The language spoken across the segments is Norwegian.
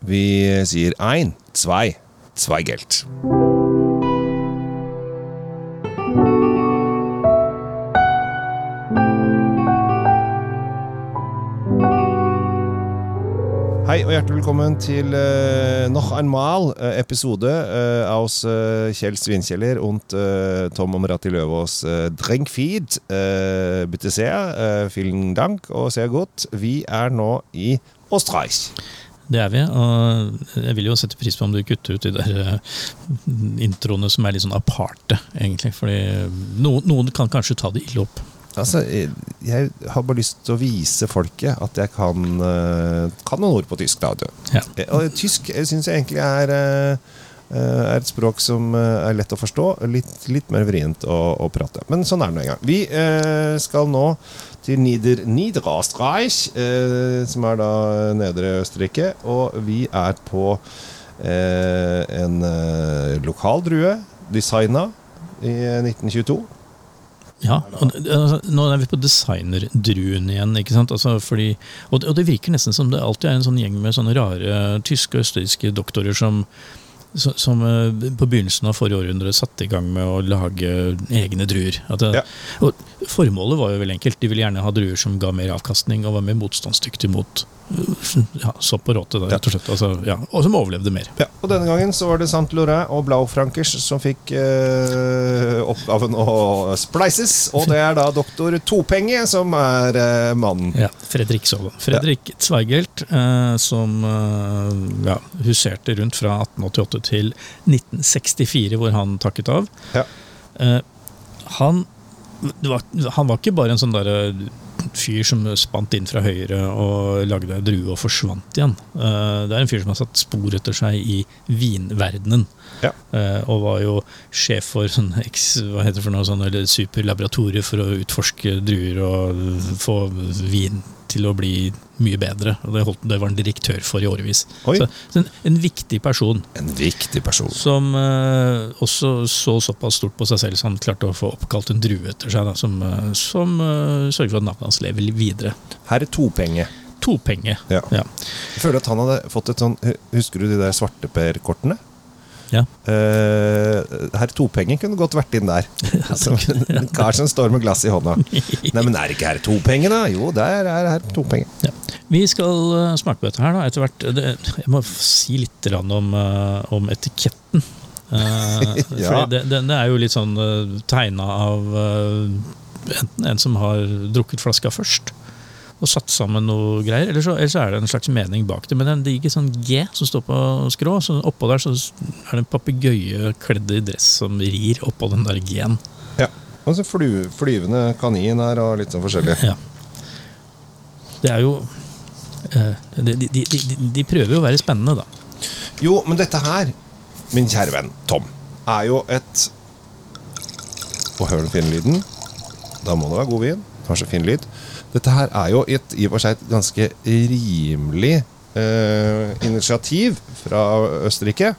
Vi sier ein, zwei, zweigelt. Hei og hjertelig velkommen til uh, noch einmal uh, episode uh, aus uh, Kjell Svinkjeller und uh, Tom Omrati Løvaas uh, Drenkfeed. Uh, bitte sehr, uh, vielen Dank og sehr godt. Vi er nå i Østerreich. Det er vi, og jeg vil jo sette pris på om du kutter ut de der eh, introene som er litt sånn aparte, egentlig. Fordi noen, noen kan kanskje ta det ille opp. Altså, jeg, har bare lyst til å vise folket at jeg kan, uh, kan noen ord på tysk. Da. Ja. Eh, Og tysk jeg syns jeg egentlig er, er et språk som uh, er lett å forstå. Litt, litt mer vrient å, å prate. Men sånn er det nå engang. Vi uh, skal nå til Nieder, Niederösterreich, uh, som er da Nedre Østerrike. Og vi er på uh, en lokal drue, designa i 1922. Ja, og altså, Nå er vi på designerdruen igjen. ikke sant? Altså, fordi, og, det, og det virker nesten som det alltid er en sånn gjeng med sånne rare tyske og østerrikske doktorer som, som, eh, på begynnelsen av forrige århundre satte i gang med å lage egne druer. At det, Ja. og Formålet var jo veldig enkelt. De ville gjerne ha druer som ga mer avkastning og var mer motstandsdyktige mot eh, ja, sopp og råte. da, rett og slett. Altså, ja, og som overlevde mer. Ja, og denne gangen så var det Saint Laurent og Blaufrankers som fikk eh, oppgaven å spleises. Og det er da doktor Topenge som er eh, mannen. Ja, Fredrik Solen. Fredrik Zweigelt, eh, som eh, ja, huserte rundt fra 1888 til 1964, hvor han takket av. Ja. Eh, han, det var, han var ikke bare en sånn derre fyr som spant inn fra høyre og lagde ei drue og forsvant igjen. Eh, det er en fyr som har satt spor etter seg i vinverdenen. Ja. Eh, og var jo sjef for sånn eks, hva heter det for noe sånn, eller superlaboratorium for å utforske druer og få vin til å bli mye bedre. Og det, holdt, det var han direktør for i årevis. Så, så en, en viktig person En viktig person. som uh, også så såpass stort på seg selv så han klarte å få oppkalt en drue etter seg, da, som, uh, som uh, sørger for at navnet hans lever videre. Her er Topenge. Topenge. Ja. Ja. Jeg føler at han hadde fått et sånn Husker du de der svarteperkortene? Ja. Uh, herr Topenge kunne godt vært inn der. Som en kar som står med glass i hånda. Nei, men er ikke herr Topenge, da? Jo, der er herr Topenge. Ja. Vi skal eh, smake på dette her da, etter hvert. Det, jeg må si litt om, eh, om etiketten. Uh, Ja. det, det, det er jo litt sånn uh, tegna av enten en som har drukket flaska først og satt sammen noe greier, eller så, eller så er det en slags mening bak det. Men det er en diger sånn G som står på skrå, så oppå der så er det en papegøye kledd i dress som rir oppå den der G-en. Ja. Og så fly, flyvende kanin her og litt sånn forskjellig. Ja. Det er jo eh, de, de, de, de, prøver jo å være spennende, da. Jo, men dette her, min kjære venn Tom, er jo et Og hør den fine lyden. Da må det være god vin. Kanskje fin lyd. Dette her er jo et, i og for seg et ganske rimelig eh, initiativ fra Østerrike.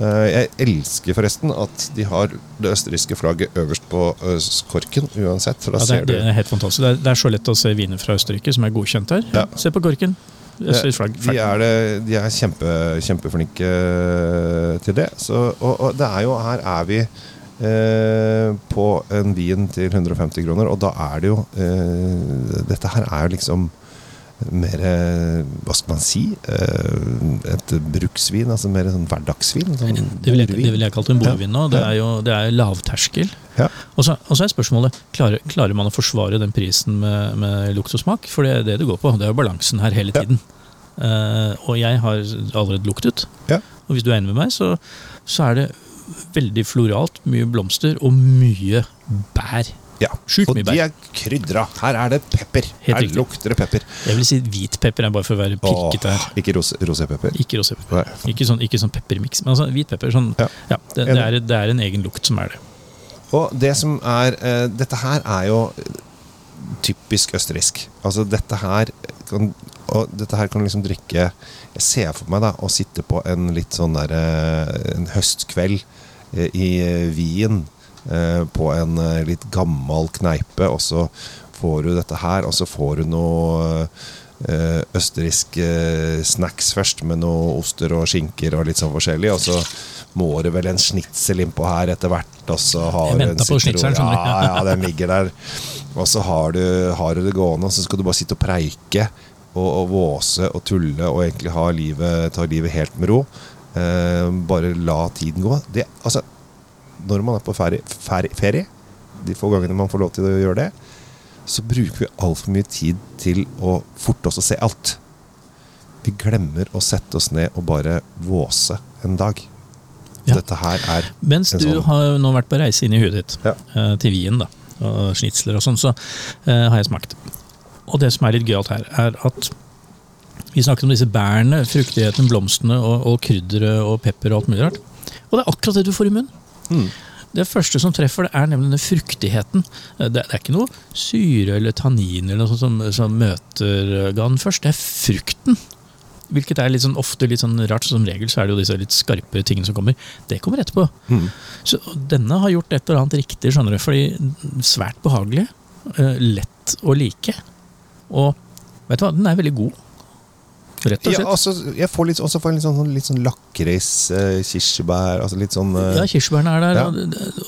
Eh, jeg elsker forresten at de har det østerrikske flagget øverst på eh, korken uansett. For da Ja, det, ser er, det du er helt fantastisk. Det er, det er så lett å se viner fra Østerrike som er godkjent her. Ja. Se på korken. Flagg, flagg. De er, det, de er kjempe, kjempeflinke til det. Så, og, og det er jo Her er vi eh, på en vin til 150 kroner, og da er det jo eh, Dette her er jo liksom mer eh, Hva skal man si? Eh, et bruksvin, altså mer sånn hverdagsvin. Sånn Det vil, jeg, det vil jeg kalt en bordvin nå. Det er jo det er lavterskel. Ja. Og så, og så er spørsmålet klarer, klarer man å forsvare den prisen med, med smak? For det er det det går på. Det er jo balansen her hele Ja. tiden. Eh, og jeg har allerede luktet. Ja. Og hvis du er enig med meg, så, så er det veldig floralt. Mye blomster og mye bær. Ja. Sjukt Og mye de er krydra. Her er det pepper. Helt her riktig. lukter det pepper. Jeg vil si hvitpepper er bare for å være pirkete her. Ikke rose- rosépepper. Ikke rosépepper. Ikke sånn, ikke sånn peppermiks, men altså hvit pepper. Sånn, Ja. ja. det, det, er, det er en egen lukt som er det. Og det som er uh, Dette her er jo typisk østerriksk. Altså dette her kan, Og dette her kan du liksom drikke Jeg ser for meg da å sitte på en litt sånn der eh, En høstkveld eh, i Wien eh, på en litt gammel kneipe, og så får du dette her, og så får du noe østerriksk snacks først, med noe oster og skinker og litt sånn forskjellig. Og så må det vel en snitsel innpå her etter hvert. Og så har Jeg du en på sitron- skjønner du. Ja, ja, den ligger der. Og så har du, har du det gående, og så skal du bare sitte og preike og, og våse og tulle og egentlig ha livet, ta livet helt med ro. Eh, bare la tiden gå. Det, altså, når man er på ferie, ferie, ferie, de få gangene man får lov til å gjøre det, så bruker vi altfor mye tid til å forte oss å se alt. Vi glemmer å sette oss ned og bare våse en dag. Ja. Dette her er Mens du sånn- har nå vært på reise inn i huet ditt, Ja. eh, til Wien da, og snitsler og sånn, så uh, har jeg smakt. Og det som er litt gøyalt her, er at vi snakket om disse bærene, fruktigheten, blomstene og, og krydderet og pepper og alt mulig rart. Og det er akkurat det du får i munnen. Mm. Det første som treffer, det er nemlig den fruktigheten. Det, det er ikke noe syre eller tannin eller noe sånt som, som møter ganen først. Det er frukten. Hvilket er litt sånn, ofte litt sånn rart. Som regel så er det jo disse litt skarpe tingene som kommer. Det kommer etterpå. Mm. Så denne har gjort et eller annet riktig, skjønner du. Fordi svært behagelig. eh, Lett å like. Og vet du hva, den er veldig god. Rett og Ja, slett. altså, jeg får litt, også får litt sånn, litt sånn lakris, eh, kirsebær altså litt sånn eh, Ja, kirsebærene er der. Ja. Og,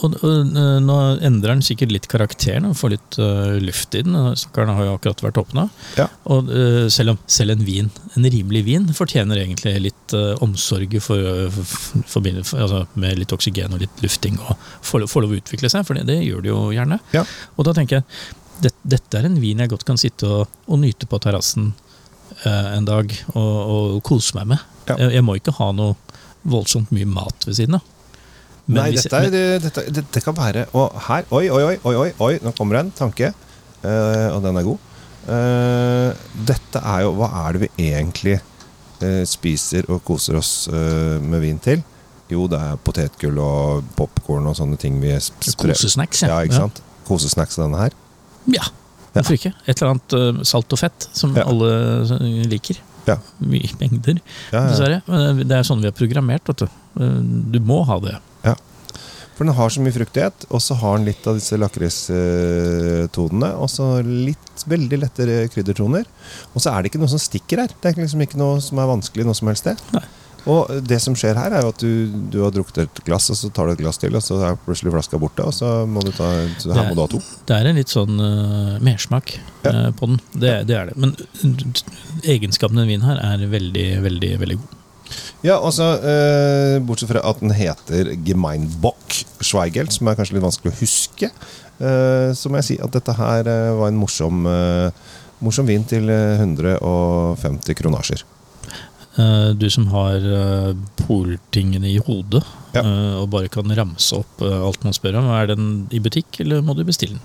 og, og, eh, nå endrer den sikkert litt karakteren og får litt uh, luft i den. Stakkaren har jo akkurat vært åpna. Ja. Og uh, selv om selv en vin, en rimelig vin, fortjener egentlig litt uh, omsorg for, for, for, altså, med litt oksygen og litt lufting, og får, lov få lov å utvikle seg, for det, det gjør det jo gjerne. Ja. Og da tenker jeg det, dette er en vin jeg godt kan sitte og, og nyte på terrassen eh, en dag og, og kose meg med. Ja. Jeg, jeg må ikke ha noe voldsomt mye mat ved siden av. Nei, hvis- dette, er, men- det, dette, dette kan være Og her Oi, oi, oi, oi, oi, nå kommer det en tanke. Uh, og den er god. Uh, dette er jo Hva er det vi egentlig uh, spiser og koser oss med vin til? Jo, det er potetgull og popkorn og sånne ting vi sprer. Kosesnacks, Ja, ikke sant? Kosesnacks denne her. Ja, hvorfor ikke? Et eller annet salt og fett som alle liker. Ja. Mye mengder, dessverre. Men Det er sånn vi er programmert. vet du. Du må ha det. Ja. For den har så mye fruktighet, og så har den litt av disse lakristonene. Og så litt veldig lette kryddertoner. Og så er det ikke noe som stikker her. Det er liksom ikke noe som er vanskelig noe som helst sted. Nei. Og det som skjer her, er jo at du, du har drukket et glass, og så tar du et glass til, og så er plutselig flaska borte, og så må du ta her må du ha to. Det er en litt sånn uh, mersmak Ja. eh, på den. Det, det er det. Men uh, egenskapen til den vinen her er veldig, veldig veldig god. Ja, altså, uh, Bortsett fra at den heter Gemeinbock Schweigelt, som er kanskje litt vanskelig å huske, så må jeg si at dette her var en morsom, morsom vin til eh, 150 kronasjer. Eh, du som har uh, poltingene i hodet Ja. eh, og bare kan ramse opp eh, alt man spør om, er den i butikk, eller må du bestille den?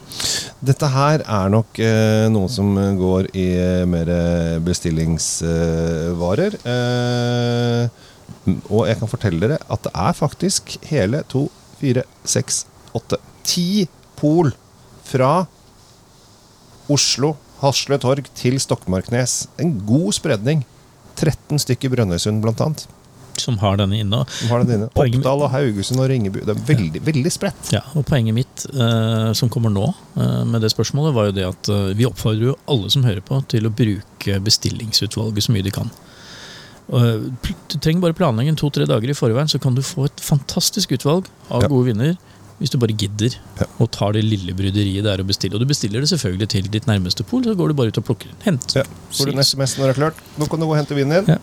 Dette her er nok eh, noe som går i eh, mer eh, bestillingsvarer. Eh, og jeg kan fortelle dere at det er faktisk hele to, fire, seks, åtte, ti pol fra Oslo, Hasle Torg til Stokmarknes. En god spredning. 13 stykker i Brønnøysund, blant annet. Som har denne inne. Som har den inne. Oppdal og Haugesund og Ringebu. Det er veldig, veldig spredt. Ja, og Poenget mitt eh, som kommer nå eh, med det spørsmålet, var jo det at eh, vi oppfordrer jo alle som hører på, til å bruke bestillingsutvalget så mye de kan. Og, eh, du trenger bare planlegge to-tre dager i forveien, så kan du få et fantastisk utvalg av Ja. gode vinner. Hvis du bare gidder Ja. og tar det lille bryderiet det er å bestille. Og du bestiller det selvfølgelig til ditt nærmeste pol, så går du bare ut og plukker. Hent. Ja, får du en SMS når det er klart. Nå kan du gå og hente vinen din. Ja.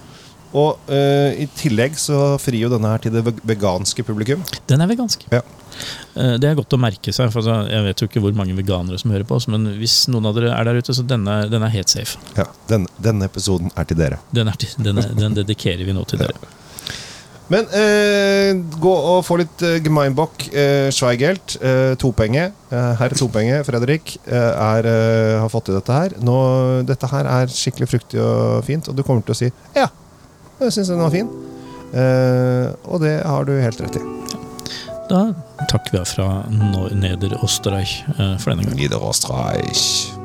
Og uh, i tillegg så frir jo denne her til det veganske publikum. Den er vegansk. Ja. Uh, Det er godt å merke seg. for altså, Jeg vet jo ikke hvor mange veganere som hører på oss, men hvis noen av dere er der ute, så denne, den er helt safe. Ja, den, Denne episoden er til dere. Den, er til, den, er, den dedikerer vi nå til dere. Men eh, gå og få litt eh, Gemeinbock eh, Schweigelt. Eh, topenge. Eh, herr Topenge, Fredrik, eh, er, eh, har fått til dette her. Nå, dette her er skikkelig fruktig og fint, og du kommer til å si ja, jeg syns den var fin. Eh, og det har du helt rett i. Da takker vi fra Neder Osterreich eh, for denne gang. Niederösterreich.